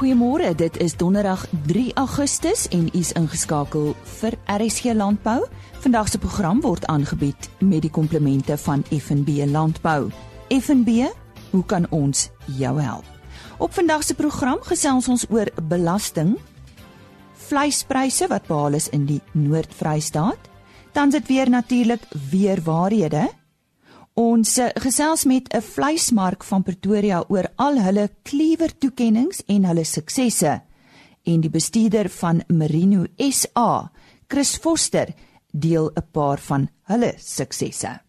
Goeiemôre, dit is Donderdag 3 Augustus en u is ingeskakel vir RSG Landbou. Vandag se program word aangebied met die komplemente van FNB Landbou. FNB, hoe kan ons jou help? Op vandag se program gesels ons oor belasting, vleispryse wat behaal is in die Noord-Vrystaat. Dan sit weer natuurlik weer waarhede Ons eh, gesels met 'n vleismark van Pretoria oor al hulle kliewer toekenninge en hulle suksesse. En die bestuurder van Merino SA, Chris Foster, deel 'n paar van hulle suksesse.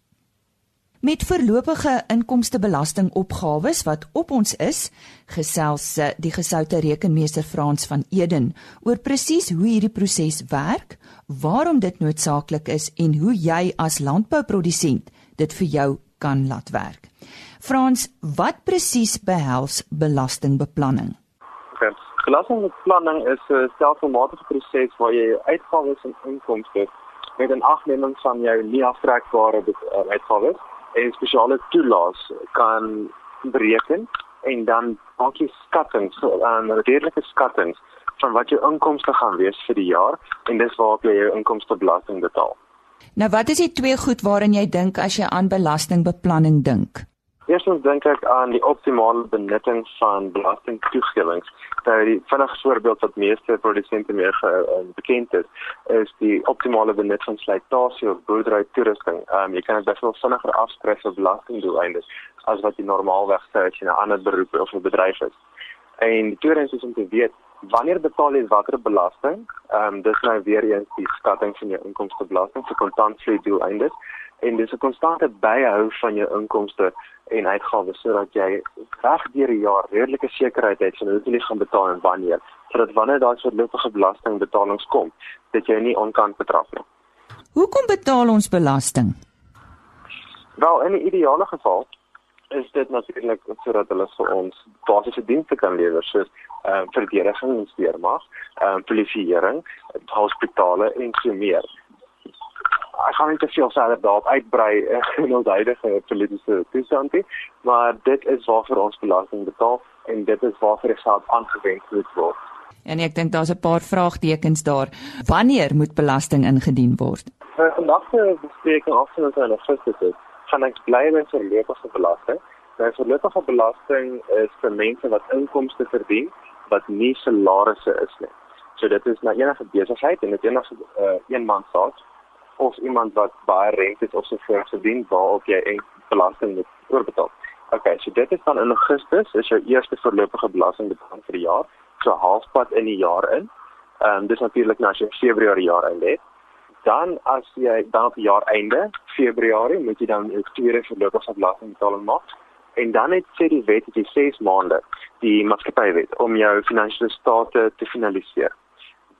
Met voorlopige inkomstebelastingopgawes wat op ons is, gesels eh, die gesoute rekenmeester Frans van Eden oor presies hoe hierdie proses werk, waarom dit noodsaaklik is en hoe jy as landbouprodusent dit vir jou kan laat werk. Frans, wat presies behels belastingbeplanning? Okay. Belastingbeplanning is 'n stelselmatige proses waar jy uitgawes en inkomste met 'n agneming van jou nie aftrekbare uh, uitgawes en spesiale toelaas kan bereken en dan maak jy skattings, uh, redelike skattings van wat jou inkomste gaan wees vir die jaar en dis waarop jy jou inkomstebelasting betaal. Nou wat is die twee goed waarin jy dink as jy aan belastingbeplanning dink? Eerstens dink ek aan die optimale benutting van belastingtoegewings. Nou die vinnige voorbeeld wat meeste produsente mee uh, bekend is, is die optimale benut van slytasie of boerdery toerusting. Um, jy kan dit baie vinniger afskryf vir belastingdoeleindes as wat jy normaalweg sou as jy 'n ander beroep of 'n bedryf is. En die tweede is om te weet wanneer betaal jy watter belasting? Ehm um, dis nou weer eens die skatting van jou inkomstebelasting vir kontantvloei doeleindes en dis 'n konstante byhou van jou inkomste en uitgawes sodat jy reg deur die jaar redelike sekerheid het van hoeveel jy gaan betaal en wanneer sodat wanneer daar voorlopige belastingbetalings kom, dat jy nie onkant betrap nie. Hoekom betaal ons belasting? Wel, in 'n ideale geval is dit natuurlik sodat hulle vir ons basiese dienste kan lewer soos ehm uh, verdediging en weermag, ehm uh, polisieering, hospitale en so meer. Ek gaan nie te veel verder daarop uitbrei uh, in ons huidige politieke toestand nie, maar dit is waarvoor ons belasting betaal en dit is waarvoor die geld aangewend moet word. En ek dink daar's 'n paar vraagtekens daar. Wanneer moet belasting ingedien word? Uh, vandag se bespreking afsonder in Augustus gaan ek bly met voorlopige belasting. Nou voorlopige belasting is vir mense wat inkomste verdien wat nie salarisse is nie. So dit is na enige besigheid en dit enige uh, een man saak of iemand wat baie rente of so voort verdien waarop jy belasting moet oorbetaal. Okay, so dit is dan in Augustus is jou eerste voorlopige belasting betaal vir die jaar, so halfpad in die jaar in. Ehm um, dis natuurlik nou as jy Februarie jaar einde het dan as jy dan op jaar einde Februarie moet jy dan jou tweede voorlopige belastingbetaling maak en dan het sê die wet dat jy 6 maande die maatskappywet om jou finansiële state te finaliseer.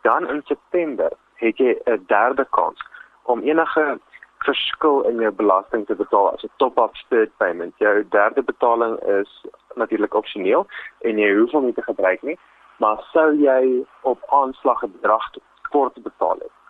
Dan in September het jy 'n derde kans om enige verskil in jou belasting te betaal as 'n top-up third payment. Jou derde betaling is natuurlik opsioneel en jy hoef hom nie te gebruik nie, maar sou jy op aanslag 'n bedrag kort betaal het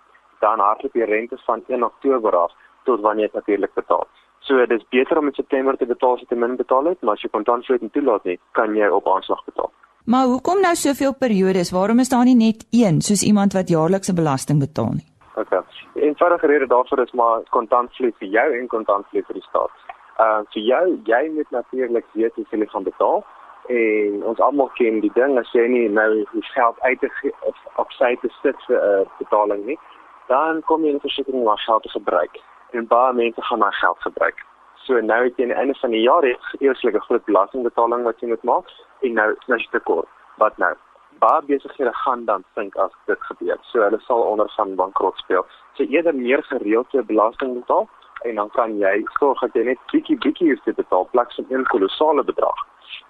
dan hardloop die rente van 1 Oktober af tot wanneer jy natuurlik betaal. So dit is beter om in September te betaal as jy te min betaal het, maar as jy kontantvloei en toelaat nie, kan jy op aanslag betaal. Maar hoekom nou soveel periodes? Waarom is daar nie net een soos iemand wat jaarlikse belasting betaal nie? OK. Eenvoudige rede daarvoor is maar kontantvloei vir jou en kontantvloei vir die staat. Uh vir jou, jy moet natuurlik weet hoeveel jy gaan betaal en ons almal ken die ding as jy nie nou die geld uit te of op sy te sit vir 'n uh, betaling nie, dan kom jy in 'n versekering waar geld te gebruik en baie mense gaan daai geld gebruik. So nou het jy aan die einde van die jaar eerslike groot belastingbetaling wat jy moet maak en nou is jy tekort. Wat nou? Baie besighede gaan dan sink as dit gebeur. So hulle sal onder van bankrot speel. So eerder meer gereelde belasting betaal en dan kan jy sorg dat jy net bietjie bietjie hoef te betaal plaas van 'n kolossale bedrag.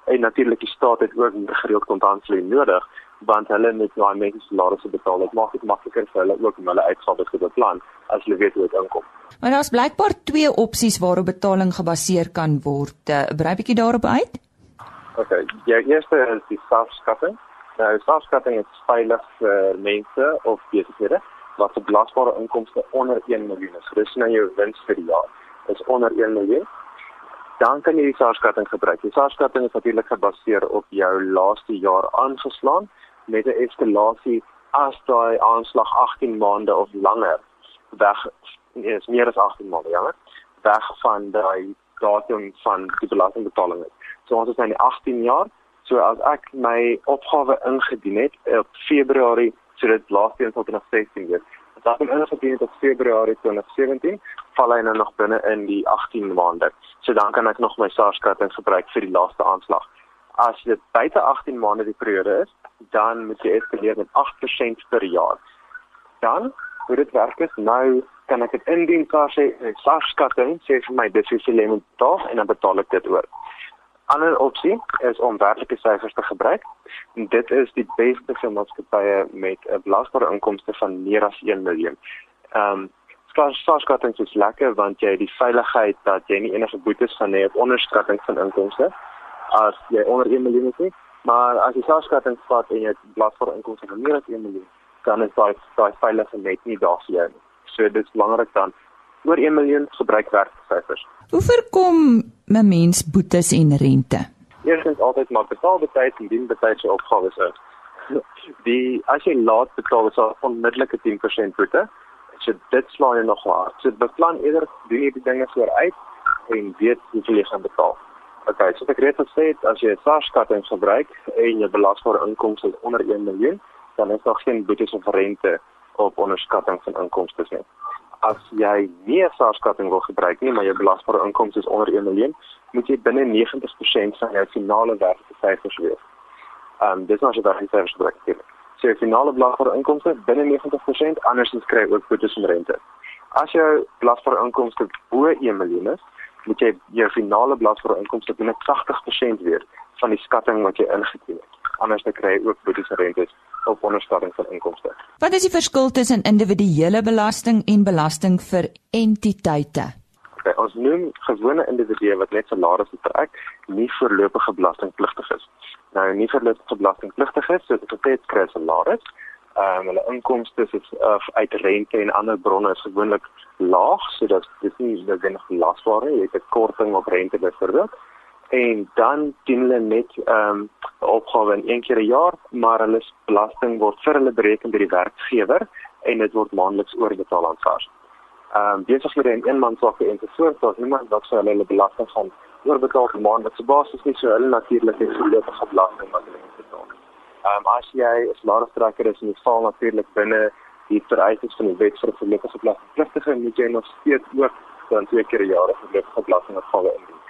En natuurlik die staat het ook gereeld kontantvloei nodig want hulle moet daai mense salarisse betaal. Dit maak dit makliker vir hulle ook om hulle uitgawes te beplan as hulle weet hoe dit inkom. Maar daar's blykbaar twee opsies waarop betaling gebaseer kan word. Uh, Brei bietjie daarop uit. OK, die eerste is die stafskatting. Nou, stafskatting is veilig vir mense of besighede wat se belasbare inkomste onder 1 miljoen is. Dis nou jou wins vir die jaar. Is onder 1 miljoen. dan kan jy die SARS-skatting gebruik. Die SARS-skatting is natuurlik gebaseer op jou laaste jaar aangeslaan met 'n eskalasie as daai aanslag 18 maande of langer weg nee, is meer as 18 maande, ja, weg van daai datum van die belastingbetaling. So ons is nou in 18 jaar. So as ek my opgawe ingedien het op Februarie, so dit laaste een sal dit nog 16 wees. As ek hom ingedien het op Februarie 2017, val hy nou nog binne in die 18 maande. So dan kan ek nog my SARS-skatting gebruik vir die laaste aanslag. As dit buite 18 maande die periode is, dan moet jy eskaleer met 8% per jaar. Dan, hoe dit werk is, nou kan ek dit indien vir sy SARS-skatting sê vir my dis is die limit daar en dan betaal ek dit oor. Ander opsie is om werklike syfers te gebruik. En dit is die beste vir maatskappye met 'n belasbare inkomste van meer as 1 miljoen. Ehm um, SARS-skatting is lekker want jy die veiligheid dat jy nie enige boetes gaan hê op onderskatting van inkomste as jy onder 1 miljoen is nie. Maar as jy SARS-skatting vat en jy belasbare inkomste van meer as 1 miljoen, dan is daai daai veilige net nie daar vir jou nie. So dit is belangrik dan oor 1 miljoen gebruik werksyfers. Hoe voorkom 'n mens boetes en rente? Eerstens altyd maar betaal betyds en dien betyds opgawes uit. Die as jy laat betaal, is daar onmiddellike 10% boete. So dit slaan jy nog hard. So beplan eerder doen jy die dinge vooruit en weet hoeveel jy gaan betaal. Okay, so ek het gesê as jy 'n SARS-skatting gebruik en jou belasbare inkomste is onder 1 miljoen, dan is daar geen boetes of rente op onderskatting van inkomste nie. As jy nie 'n SARS-skatting wil gebruik nie, maar jou belasbare inkomste is onder 1 miljoen, moet jy binne 90% van jou finale werklike syfers wees. Ehm um, dis nou as jy daai syfers gebruik het. So jou finale belasbare inkomste binne 90%, anders kry jy ook boetes en rente. As jou belasbare inkomste bo 1 miljoen is, moet jy jou finale belasbare inkomste binne 80% weer van die skatting wat jy ingeteken het. Anders dan kry jy ook boetes en rentes op onderskatting van inkomste. Wat is die verskil tussen individuele belasting en belasting vir entiteite? Okay, ons noem gewone individue wat net salarisse trek, nie voorlopige belastingpligtig is. Nou nie voorlopige belastingpligtig is, so dit het kry salaris. Ehm um, hulle inkomste is uh, uit rente en ander bronne is gewoonlik laag, so dat dit nie dat hulle belasbaar is. Jy het 'n korting op rente byvoorbeeld en dan dien hulle net ehm um, opgawe in een keer 'n jaar, maar hulle belasting word vir hulle bereken deur die werkgewer en dit word maandeliks oorbetaal aan SARS. Ehm um, besighede en eenmansake en so voort, daar's niemand wat vir hulle belasting gaan oorbetaal op maandelikse basis nie, so hulle natuurlik het voorlopige belasting wat hulle. Ehm um, as jy 'n salarisstrekker is en jy val natuurlik binne die vereistes van die wet vir voorlopige belastingpligtige, moet jy nog steeds ook dan twee keer 'n jaar 'n voorlopige belastingopgave indien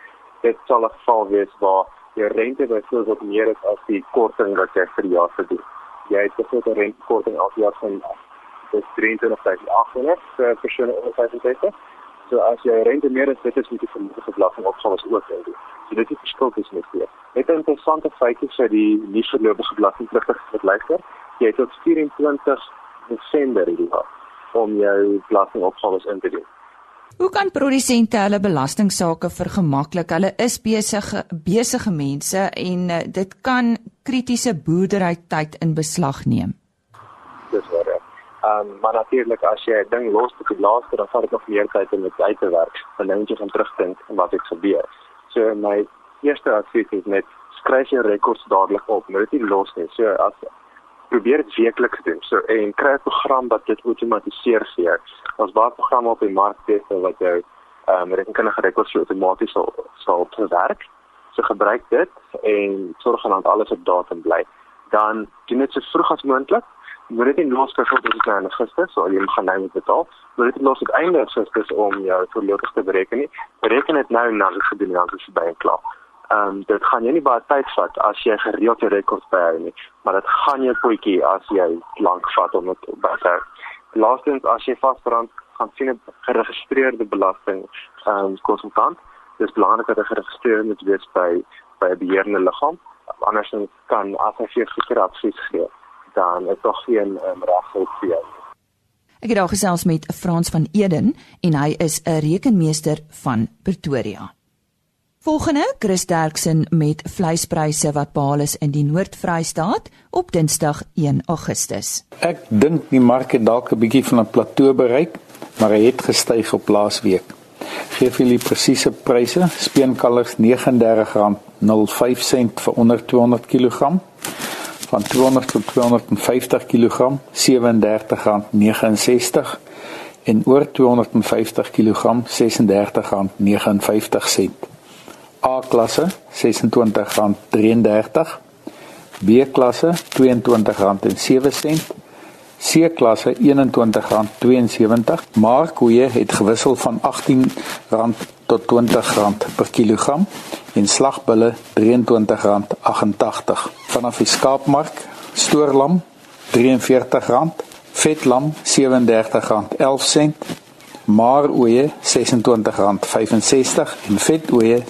dit sal 'n geval wees waar jou rente byvoorbeeld meer is as die korting wat jy vir die jaar verdien. Jy het byvoorbeeld 'n rentekorting elke jaar van dis 23800 vir persone onder 55. So as jy rente meer is, dit is met die vermoënige belastingopgawe ook indien. So dit is verskil tussen die twee. Net 'n interessante feitjie vir die nie verlopige belastingpligtiges wat luister. Jy het tot 24 Desember hierdie jaar om jou belastingopgawe in te dien. Hoe kan produsente hulle belastingsaake vergemaklik? Hulle is besige besige mense en uh, dit kan kritiese boerdery tyd in beslag neem. Um, maar natuurlik as jy 'n ding los op die laaste dan vat dit nog meer tyd om dit uit te werk. Dan moet jy gaan terugdink wat het gebeur. So my eerste advies is net skryf jou rekords dadelik op. Moet dit nie los nie. So as probeer dit weekliks doen. So en kry 'n program wat dit outomatiseer vir jou. Ons baie programme op die mark het wat jou ehm um, rekenkundige rekords outomaties sal sal verwerk. So gebruik dit en sorg dan dat alles op datum bly. Dan doen dit so vroeg as moontlik. Dit nie los vir tot die Augustus, so jy gaan nou moet betaal. Dit los op einde Augustus om jou voorlopig te bereken nie. Bereken dit nou na die gedoen en dan is dit by en klaar. Ehm um, dit gaan jy nie baie tyd vat as jy gereeld jou rekords byhou nie, maar dit gaan jou potjie as jy lank vat om dit by te hou. Laastens as jy vasbrand, gaan sien 'n geregistreerde belasting ehm um, konsultant. Dit is belangrik dat jy geregistreer moet wees by by 'n beheerende liggaam. Andersins kan as jy verkeerde advies gee, dan is daar geen um, regshulp vir jou. Ek het daar gesels met Frans van Eden en hy is 'n rekenmeester van Pretoria. Volgende, Chris Derksen met vleispryse wat behaal is in die Noord-Vrystaat op Dinsdag 1 Augustus. Ek dink die mark het dalk 'n bietjie van 'n plateau bereik, maar hy het gestyg op laasweek. Gee vir julle presiese pryse. Speenkalvers R39.05 vir onder 200 kg. Van 200 tot 250 kg R37.69 en oor 250 kg R36.59. A klasse R26.33 B klasse R22.07 C klasse R21.72 maar koeie het gewissel van R18 tot R20 per kilogram en slagbulle R23.88 vanaf die skaapmark stoorlam R43 vetlam R37.11 maar oeye R26.65 en vetoeye R27.01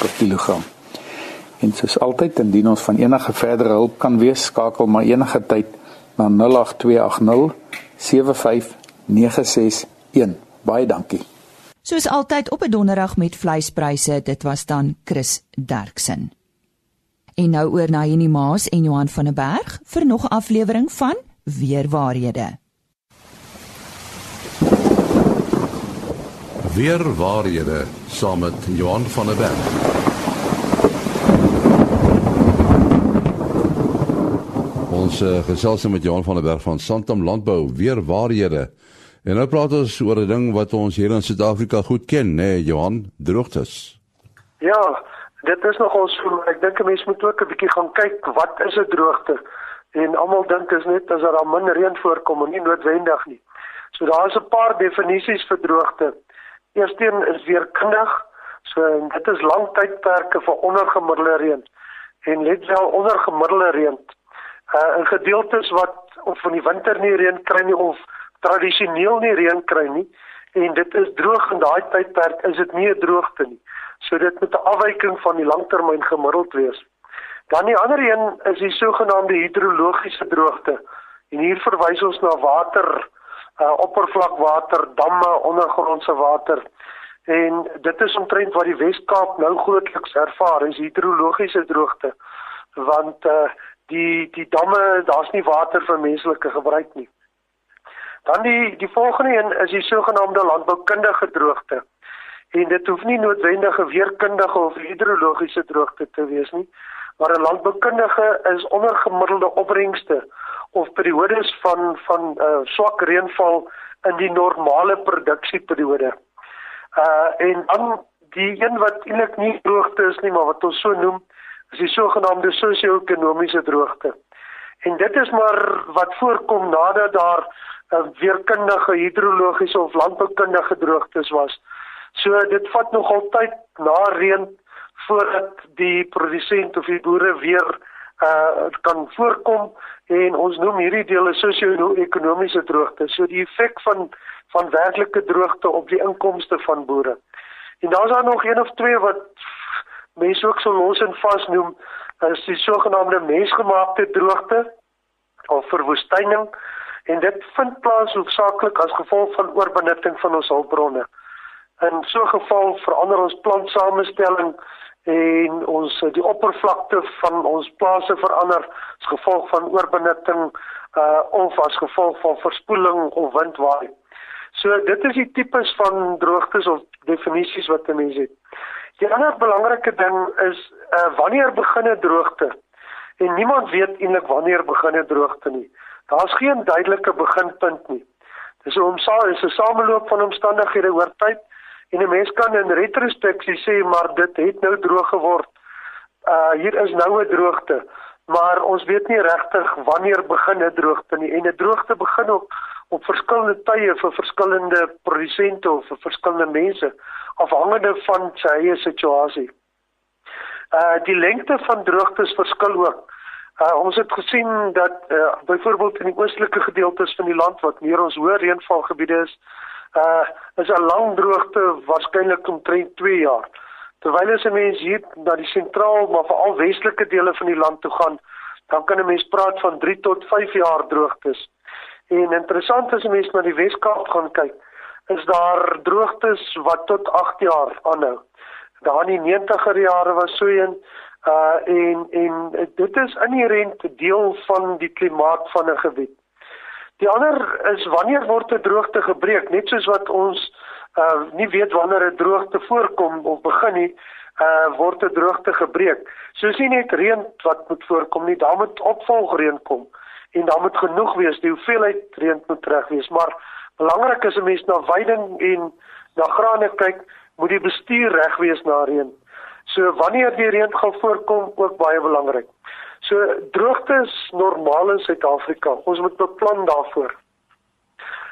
per kilogram En soos altyd indien ons van enige verdere hulp kan wees, skakel maar enige tyd na 08280 75961. Baie dankie. Soos altyd op 'n donderdag met vleispryse, dit was dan Chris Derksen. En nou oor na Jenny Maas en Johan van der Berg vir nog 'n aflewering van Weer Waarhede. Weer Waarhede saam met Johan van der Berg. Ons uh, gesels met Johan van der Berg van Santam Landbou weer waarhede. En nou praat ons oor 'n ding wat ons hier in Suid-Afrika goed ken, né, nee, Johan, droogtes. Ja, dit is nog ons ek dink 'n mens moet ook 'n bietjie gaan kyk wat is 'n droogte? En almal dink is net as daar min reën voorkom en nie noodwendig nie. So daar is 'n paar definisies vir droogte. Eersteen is weer kundig. So dit is lang tydperke vir ondergemiddelde reën. En let wel ondergemiddelde reën uh in gedeeltes wat of van die winter nie reën kry nie of tradisioneel nie reën kry nie en dit is droog in daai tydperk is dit nie 'n droogte nie. So dit moet 'n afwyking van die langtermyn gemiddeld wees. Dan die ander een is die sogenaamde hidrologiese droogte. En hier verwys ons na water, uh oppervlakwater, damme, ondergrondse water. En dit is omtrent wat die Wes-Kaap nou grootliks ervaar, is hidrologiese droogte. Want uh die die damme, daar's nie water vir menslike gebruik nie. Dan die die volgende een is die sogenaamde landboukundige droogte. En dit hoef nie noodwendig 'n weerkundige of hidrologiese droogte te wees nie, maar 'n landboukundige is ondergemiddelde opbrengste of periodes van van uh, swak reënval in die normale produksieperiode. Uh en dan die een wat eintlik nie droogte is nie, maar wat ons so noem, is die sogenaamde sosio-ekonomiese droogte. En dit is maar wat voorkom nadat daar uh, weerkundige hidrologiese of landboukundige droogtes was. So dit vat nog altyd na reën voordat die produsent of die boere weer uh kan voorkom en ons noem hierdie dele sosio-ekonomiese droogte. So die effek van van werklike droogte op die inkomste van boere. En daar's daar nog een of twee wat mense ook so los en vas noem is die sogenaamde mensgemaakte droogte of verwoestyning en dit vind plaas hoofsaaklik as gevolg van oorbenutting van ons hulpbronne. In so 'n geval verander ons plantsamestelling en ons die oppervlakte van ons plase verander as gevolg van oorbenutting uh of as gevolg van verspoeling of windwaai. So dit is die tipes van droogtes of definisies wat 'n mens het. Die ander belangrike ding is uh wanneer begin 'n droogte? En niemand weet eintlik wanneer begin 'n droogte nie. Daar's geen duidelike beginpunt nie. Dis 'n omsaal is 'n sameloop van omstandighede oor tyd en 'n mens kan in retrospeksie sê maar dit het nou droog geword. Uh hier is nou 'n droogte, maar ons weet nie regtig wanneer begin 'n droogte nie en 'n droogte begin op op verskillende tye vir verskillende produsente of vir verskillende mense afhangende van sy eie situasie. Uh die lengte van droogtes verskil ook. Uh ons het gesien dat uh byvoorbeeld in die oostelike gedeeltes van die land wat meer ons hoë reënvalgebiede is, uh is 'n lang droogte waarskynlik omtrent 2 jaar. Terwyl as 'n mens hier na die sentraal maar veral westelike dele van die land toe gaan, dan kan 'n mens praat van 3 tot 5 jaar droogtes. En interessant as 'n mens na die Weskaap gaan kyk, is daar droogtes wat tot 8 jaar aanhou. Daar in die 90er jare was so een uh en en dit is inherënt deel van die klimaat van 'n gebied. Die ander is wanneer word 'n droogte gebreek, net soos wat ons uh nie weet wanneer 'n droogte voorkom of begin nie, uh word 'n droogte gebreek. So is nie net reën wat moet voorkom nie, daar moet opvolgreën kom en daar moet genoeg wees. Die hoeveelheid reën moet reg wees, maar belangrik is 'n mens na veiding en na grane kyk, moet die bestuur reg wees na reën. So wanneer die reën gaan voorkom, ook baie belangrik. So droogte is normaal in Suid-Afrika. Ons moet beplan daarvoor.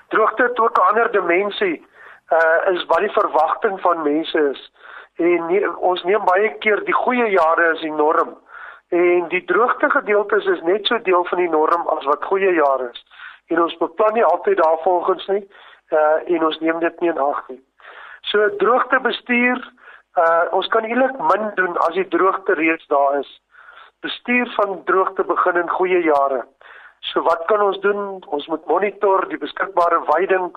Droogte het ook 'n ander dimensie. Uh is wat die verwagting van mense is. En nie, ons neem baie keer die goeie jare as die norm. En die droogte gedeeltes is net so deel van die norm as wat goeie jare is. En ons beplan nie altyd daarvolgens nie. Uh en ons neem dit nie in ag nie. So droogte bestuur, uh ons kan eintlik min doen as die droogte reeds daar is bestuur van droogte begin in goeie jare. So wat kan ons doen? Ons moet monitor die beskikbare veiding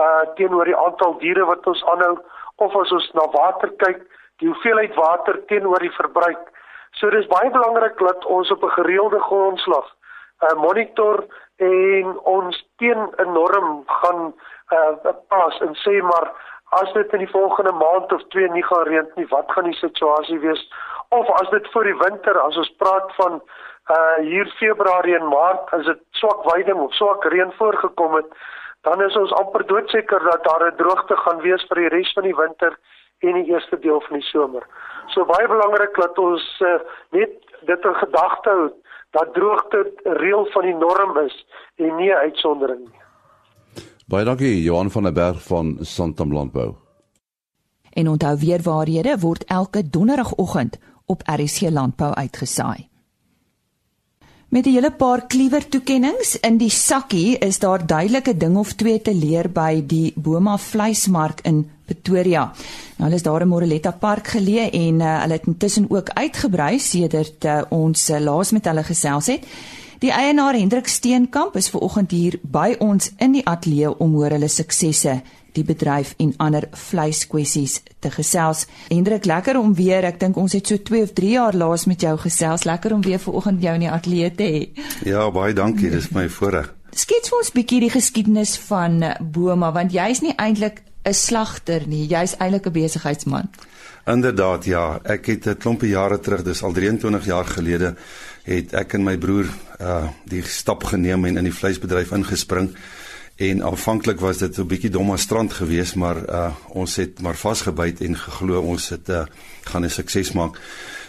uh teenoor die aantal diere wat ons aanhou of as ons na water kyk, die hoeveelheid water teenoor die verbruik. So dis baie belangrik dat ons op 'n gereelde grondslag uh monitor en ons teen 'n norm gaan uh pas en sê maar as dit in die volgende maand of 2 nie gaan reën nie, wat gaan die situasie wees? of as dit vir die winter as ons praat van uh hier Februarie en Maart as dit swak veiding of swak reën voorgekom het dan is ons amper doodseker dat daar 'n droogte gaan wees vir die res van die winter en die eerste deel van die somer. So baie belangrik dat ons uh, net dit in gedagte hou dat droogte reël van die norm is en nie 'n uitsondering nie. Baie dankie Johan van der Berg van Santam Landbou. En onthou weer waarhede word elke donderdagoggend op RSG Landbou uitgesaai. Met 'n hele paar kliewer toekenninge in die sakkie is daar duidelike ding of twee te leer by die Boma vleismark in Pretoria. Nou hulle is daar in Moreletta Park geleë en uh, hulle het intussen ook uitgebrei sedert uh, ons uh, laas met hulle gesels het. Die eienaar Hendrik Steenkamp is ver oggend hier by ons in die ateljee om oor hulle suksesse die bedryf en ander vleiskwessies te gesels. Hendrik, lekker om weer, ek dink ons het so 2 of 3 jaar laas met jou gesels. Lekker om weer vanoggend jou in die ateljee te hê. Ja, baie dankie, dis my voorreg. Skets vir ons bietjie die geskiedenis van Boma, want jy's nie eintlik 'n slagter nie, jy's eintlik 'n besigheidsman. Inderdaad, ja. Ek het 'n klompie jare terug, dis al 23 jaar gelede, het ek en my broer uh die stap geneem en in die vleisbedryf ingespring. En aanvanklik was dit 'n bietjie domme strand geweest, maar uh ons het maar vasgebyt en geglo ons het uh gaan 'n sukses maak.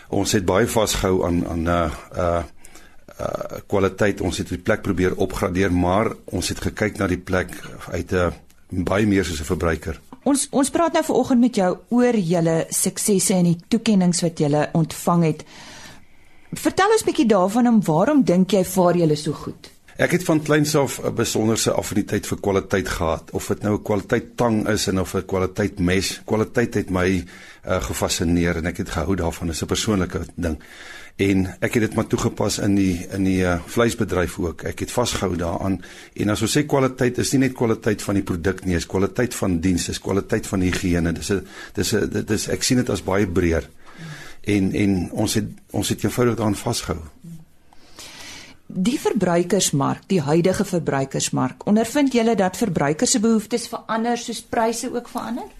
Ons het baie vasgehou aan aan uh uh uh kwaliteit. Ons het die plek probeer opgradeer, maar ons het gekyk na die plek uit 'n uh, baie meer soos 'n verbruiker. Ons ons praat nou vanoggend met jou oor julle suksesse en die toekenninge wat julle ontvang het. Vertel ons bietjie daarvan en waarom dink jy vaar julle so goed? Ek het van kleins af 'n besonderse affiniteit vir kwaliteit gehad, of dit nou 'n kwaliteit tang is en of 'n kwaliteit mes. Kwaliteit het my uh, gefassineer en ek het gehou daarvan as 'n persoonlike ding. En ek het dit maar toegepas in die in die uh, vleisbedryf ook. Ek het vasgehou daaraan. En as ons sê kwaliteit is nie net kwaliteit van die produk nie, is kwaliteit van diens, is kwaliteit van higiëne. Dis 'n dis 'n dit is ek sien dit as baie breër. En en ons het ons het eenvoudig daaraan vasgehou die verbruikersmark, die huidige verbruikersmark, ondervind julle dat verbruikers se behoeftes verander soos pryse ook verander?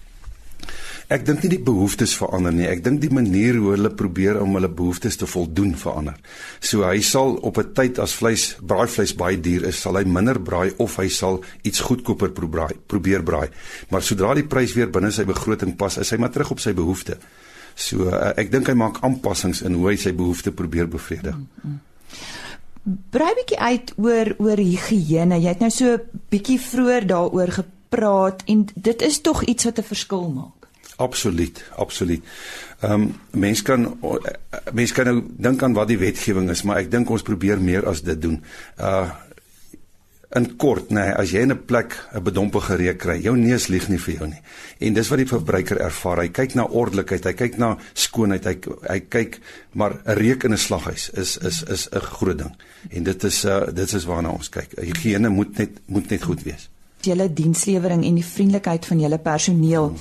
Ek dink nie die behoeftes verander nie. Ek dink die manier hoe hulle probeer om hulle behoeftes te voldoen verander. So hy sal op 'n tyd as vleis, braaivleis baie duur is, sal hy minder braai of hy sal iets goedkoper probeer probeer braai. Maar sodra die prys weer binne sy begroting pas, is hy maar terug op sy behoeftes. So ek dink hy maak aanpassings in hoe hy sy behoeftes probeer bevredig. Mm -hmm brei bietjie uit oor oor higiëne. Jy het nou so bietjie vroeër daaroor gepraat en dit is tog iets wat 'n verskil maak. Absoluut, absoluut. Ehm um, mense kan mense kan nou dink aan wat die wetgewing is, maar ek dink ons probeer meer as dit doen. Uh in kort nê, nee, as jy in 'n plek 'n bedompe gereek kry, jou neus lieg nie vir jou nie. En dis wat die verbruiker ervaar. Hy kyk na ordelikheid, hy kyk na skoonheid, hy hy kyk maar 'n reuk in 'n slaghuis is is is 'n groot ding. En dit is uh dit is waarna ons kyk. Higiëne moet net moet net goed wees. Julle dienslewering en die vriendelikheid van julle personeel.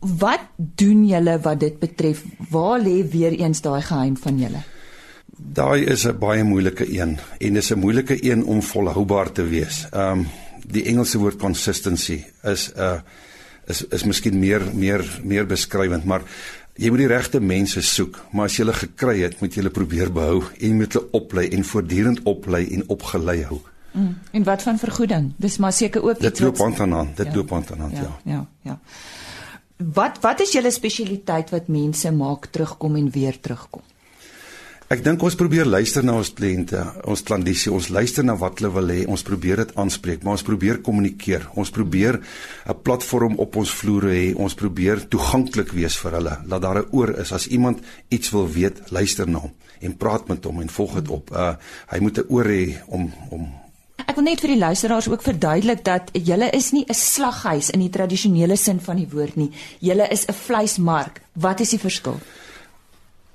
Wat doen julle wat dit betref? Waar lê weer eens daai geheim van julle? Daai is 'n baie moeilike een en dis 'n moeilike een om volhoubaar te wees. Um die Engelse woord consistency is 'n uh, is is miskien meer meer meer beskrywend, maar jy moet die regte mense soek, maar as jy hulle gekry het, moet jy hulle probeer behou en moet hulle oplei en voortdurend oplei en opgelei hou. Mm. En wat van vergoeding? Dis maar seker ook dit loop hand aan hand. Dit ja. loop hand aan hand, ja. Ja, ja. ja. Wat wat is julle spesialiteit wat mense maak terugkom en weer terugkom? Ek dink ons probeer luister na ons kliënte, ons klandisie, ons luister na wat hulle wil hê, ons probeer dit aanspreek, maar ons probeer kommunikeer. Ons probeer 'n platform op ons vloere hê. Ons probeer toeganklik wees vir hulle. Laat daar 'n oor is as iemand iets wil weet, luister na hom en praat met hom en volg dit op. Uh hy moet 'n oor hê om om Ek wil net vir die luisteraars ook verduidelik dat julle is nie 'n slaghuis in die tradisionele sin van die woord nie. Julle is 'n vleismark. Wat is die verskil?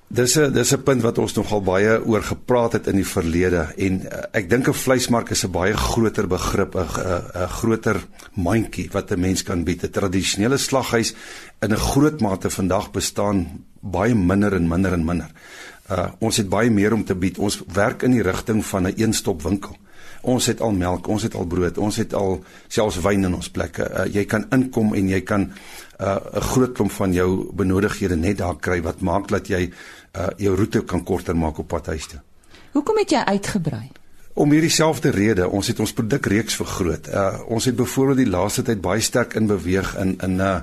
Dis 'n dis 'n punt wat ons nogal baie oor gepraat het in die verlede en uh, ek dink 'n vleismark is 'n baie groter begrip, 'n groter mandjie wat 'n mens kan bied. 'n Tradisionele slaghuis in 'n groot mate vandag bestaan baie minder en minder en minder. Uh ons het baie meer om te bied. Ons werk in die rigting van 'n een-stop winkel. Ons het al melk, ons het al brood, ons het al selfs wyn in ons plekke. Uh, jy kan inkom en jy kan 'n uh, groot klomp van jou benodighede net daar kry wat maak dat jy uh, jou roete kan korter maak op pad huis toe. Hoekom het jy uitgebrei? Om hierdie selfde rede, ons het ons produkreeks vergroot. Uh, ons het byvoorbeeld die laaste tyd baie sterk in beweeg in in uh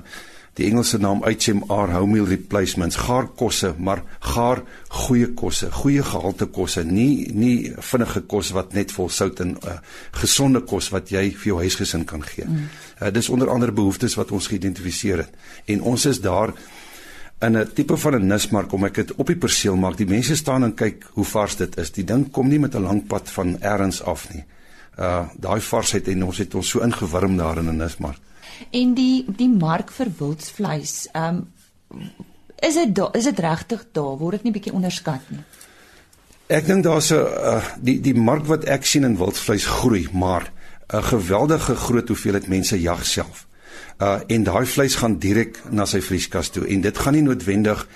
die Engelse naam HMR home meal replacements gaar kosse maar gaar goeie kosse goeie gehalte kosse nie nie vinnige kos wat net vol sout en uh, gesonde kos wat jy vir jou huisgesin kan gee. Mm. Uh, dis onder andere behoeftes wat ons geïdentifiseer het en ons is daar in 'n tipe van 'n nismark om ek dit op die perseel maak. Die mense staan en kyk hoe vars dit is. Die ding kom nie met 'n lang pad van elders af nie. Uh daai varsheid en ons het ons so ingewurm daar in 'n nismark. En die die mark vir wildsvleis, ehm um, is dit is dit regtig daar? Word dit nie bietjie onderskat nie? Ek dink daar's 'n uh, die die mark wat ek sien in wildsvleis groei, maar 'n geweldige groot hoeveelheid mense jag self uh en daai vleis gaan direk na sy vrieskas toe en dit gaan nie noodwendig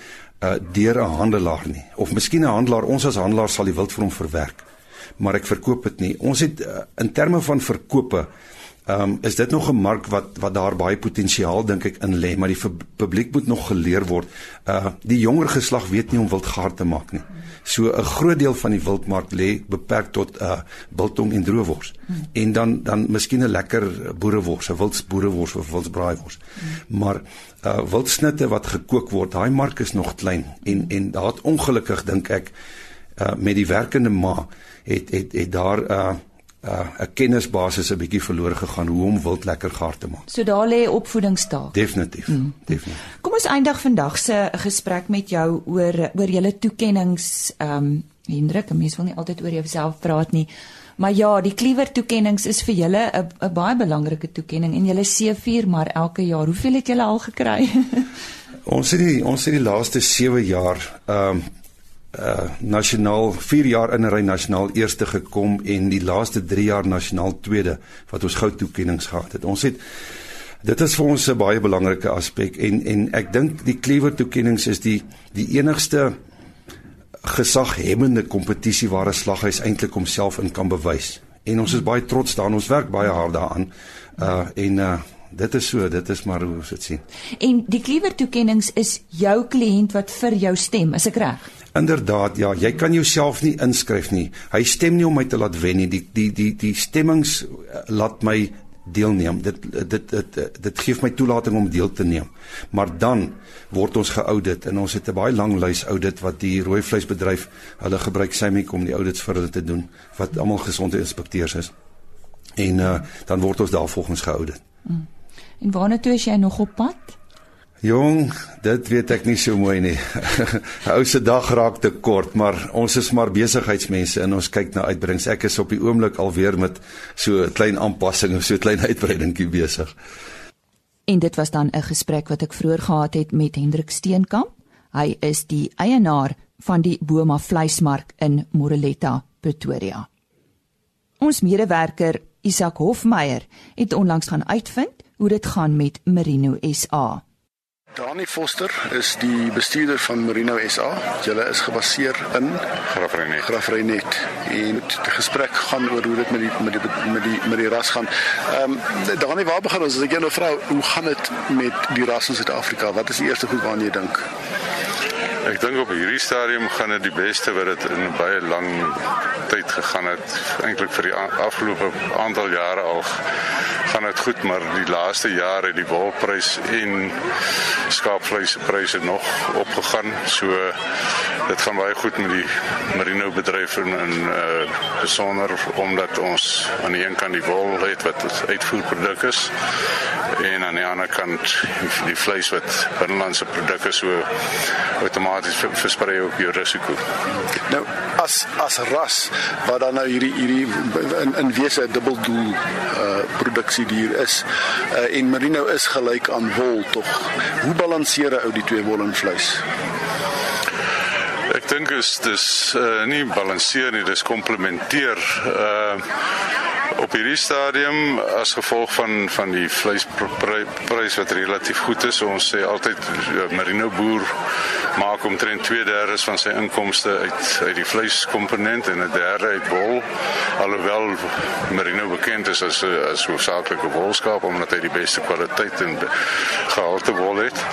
uh deur 'n handelaar nie. Of miskien 'n handelaar ons as handelaar sal die wild vir hom verwerk maar ek verkoop dit nie. Ons het uh, in terme van verkope Ehm um, is dit nog 'n mark wat wat daar baie potensiaal dink ek in lê, maar die publiek moet nog geleer word. Uh die jonger geslag weet nie om wildgaar te maak nie. So 'n groot deel van die wildmark lê beperk tot uh biltong en droewors. Hmm. En dan dan miskien 'n lekker boerewors, 'n wildsboerewors of wildsbraaivors. Hmm. Maar uh wildsnitte wat gekook word, daai mark is nog klein en en daar het ongelukkig dink ek uh met die werkende ma het het het daar uh 'n uh, kennisbasis 'n bietjie verlore gegaan hoe om wild lekker gaar te maak. So daar lê opvoedingstaak. Definitief. Mm. Definitief. Kom ons eindig vandag se gesprek met jou oor oor julle toekennings ehm um, Hendrik, mense wil nie altyd oor jouself praat nie. Maar ja, die Cleaver toekennings is vir julle 'n 'n baie belangrike toekenning en julle C4 maar elke jaar. Hoeveel het julle al gekry? ons het die ons het die laaste 7 jaar ehm um, uh nasionaal 4 jaar in 'n ry nasionaal eerste gekom en die laaste 3 jaar nasionaal tweede wat ons goud toekenninge gehad het. Ons het dit is vir ons 'n baie belangrike aspek en en ek dink die Cleaver toekenninge is die die enigste gesaghebende kompetisie waar 'n slaghuis eintlik homself in kan bewys. En ons is baie trots daaraan. Ons werk baie hard daaraan. Uh en uh dit is so, dit is maar hoe ons dit sien. En die Cleaver toekenninge is jou kliënt wat vir jou stem, is ek reg? Inderdaad, ja, jy kan jouself nie inskryf nie. Hy stem nie om my te laat wen nie. Die die die die stemmings uh, laat my deelneem. Dit dit dit dit, gee my toelating om deel te neem. Maar dan word ons geaudit en ons het 'n baie lang lys audit wat die rooi vleisbedryf hulle gebruik Symik om die audits vir hulle te doen wat almal gesondheidsinspekteurs is. En uh, dan word ons daar volgens geaudit. Mm. En waarna toe is jy nog op pad? Jong, dit weet ek nie so mooi nie. Ou se dag raak te kort, maar ons is maar besigheidsmense en ons kyk na uitbreidings. Ek is op die oomblik alweer met so 'n klein aanpassing of so 'n klein uitbreidingkie besig. En dit was dan 'n gesprek wat ek vroeër gehad het met Hendrik Steenkamp. Hy is die eienaar van die Boma vleismark in Moreletta, Pretoria. Ons medewerker Isak Hofmeyer het onlangs gaan uitvind hoe dit gaan met Merino SA. Dani Foster is die bestuurder van Merino SA. Julle is gebaseer in Grafreinet. Grafreinet. En die gesprek gaan oor hoe dit met die met die met die met die ras gaan. Ehm um, Dani, waar begin ons? As ek jou nou vra, hoe gaan dit met die ras in Suid-Afrika? Wat is die eerste goed waarna jy dink? Ek dink op hierdie stadium gaan dit die beste wat dit in baie lang tyd gegaan het. Eintlik vir die afgelope aantal jare al gaan dit goed, maar die laaste jare het die wolprys en skaapvleispryse nog opgegaan. So dit gaan baie goed met die merino bedryf en in uh besonder omdat ons aan die een kant die wol het wat uitvoerproduk is en aan die ander kant die vleis wat binnelandse produk is so outomaties versprei ook jou risiko. Nou as as ras wat dan nou hierdie hierdie in in wese 'n dubbeldoel uh produksie dier is uh, en merino is gelyk aan wol tog. Hoe balanseer 'n ou die twee wol en vleis? Ek dink is dis uh, nie balanseer nie, dis komplementeer. Uh op hierdie stadium as gevolg van van die vleisprys wat relatief goed is, ons sê altyd uh, merino boer maak omtrent 2/3 van sy inkomste uit uit die vleiskomponent en 'n derde uit wol. Alhoewel merino bekend is as as hoofsaaklike wolskaap omdat hy die beste kwaliteit en gehalte wol het.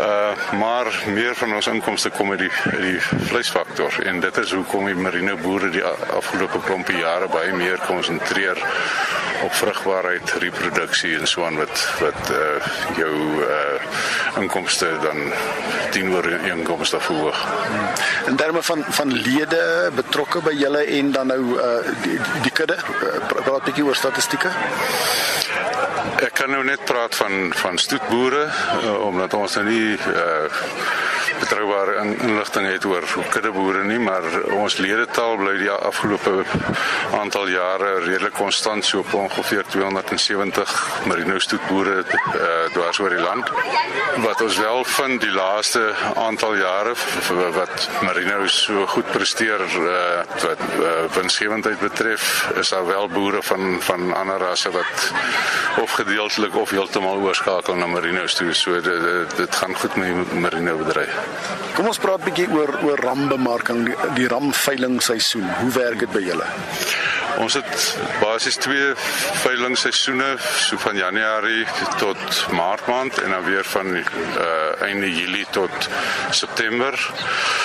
Uh maar meer van ons inkomste kom uit die uit die vleisfaktor en dit is hoekom die merino boere die afgelope klompie jare baie meer konsentreer op vrugbaarheid, reproduksie en so aan wat wat uh jou uh inkomste dan teenoor inkomste verhoog. In terme van van lede betrokke by julle en dan nou uh die, die kudde, uh, praat 'n bietjie oor statistieke. Ek kan nou net praat van van stoetboere uh, omdat ons nou nie uh betroubare inligting het oor kuddeboere nie, maar ons ledetal bly die afgelope aantal jare redelik konstant so op ongeveer 270 merino stoetboere uh, dwars oor die land. Wat ons wel vind die laaste aantal jare wat merino so goed presteer uh, wat uh, winsgewendheid betref, is daar wel boere van van ander rasse wat of gedeeltelik of heeltemal oorskakel na merino toe. So dit, dit gaan goed met die merino bedryf. Kom ons praat 'n bietjie oor oor rambemarking, die, die ramveilingseisoen. Hoe werk dit by julle? Ons het basies twee veilingsseisoene, so van Januarie tot Maart maand en dan weer van uh einde Julie tot September.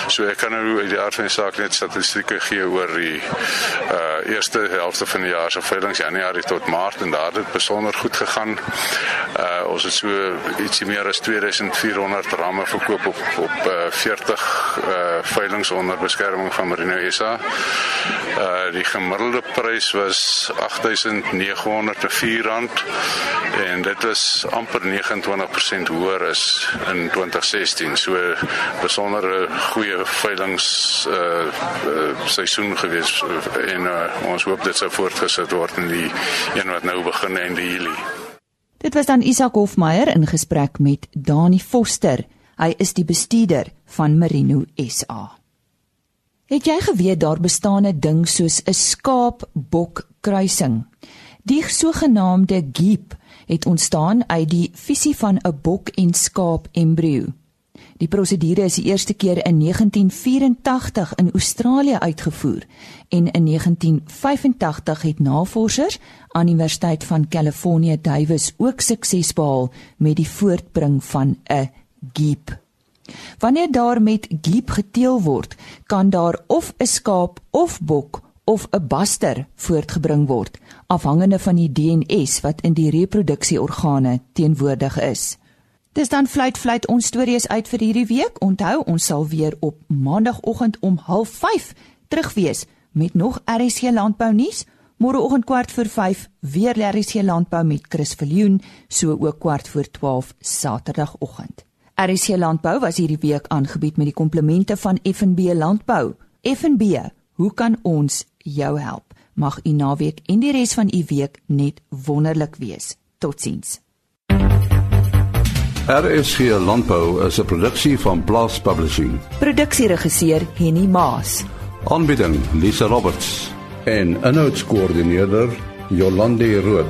So ek kan nou uit die aard van die saak net statistieke gee oor die uh eerste helfte van die jaar se veilings Januarie tot Maart en daar het besonder goed gegaan. Uh ons het so ietsie meer as 2400 ramme verkoop op op uh 40 uh veilings onder beskerming van Merino SA. Uh die gemiddelde prys was R8904 en dit was amper 29% hoër as in 2016. So besondere goeie veilings uh, uh seisoen gewees en uh, ons hoop dit sou voortgesit word in die een wat nou begin in die Julie. Dit was dan Isak Hofmeyer in gesprek met Dani Foster. Hy is die bestuurder van Merino SA. Het jy geweet daar bestaan 'n ding soos 'n skaap-bok kruising? Die sogenaamde geep het ontstaan uit die fusie van 'n bok en skaap embrio. Die prosedure is die eerste keer in 1984 in Australië uitgevoer en in 1985 het navorsers aan Universiteit van California Davis ook sukses behaal met die voortbring van 'n geep. Wanneer daar met gliep geteel word, kan daar of 'n skaap of bok of 'n baster voortgebring word, afhangende van die DNS wat in die reproduksieorgane teenwoordig is. Dis dan fluit fluit ons stories uit vir hierdie week. Onthou, ons sal weer op maandagooggend om 05:30 terug wees met nog RSC landbou nuus. Môreoggend kwart voor 5 weer RSC landbou met Chris Viljoen, so ook kwart voor 12 Saterdagoggend. RC Landbou was hierdie week aangebied met die komplemente van FNB Landbou. FNB, hoe kan ons jou help? Mag u naweek en die res van u week net wonderlik wees. Totsiens. RSG Landbou is 'n produksie van Blast Publishing. Produksieregisseur Henny Maas. Aanbieding Lisa Roberts en 'n notas koördineerder Jolande Rooi.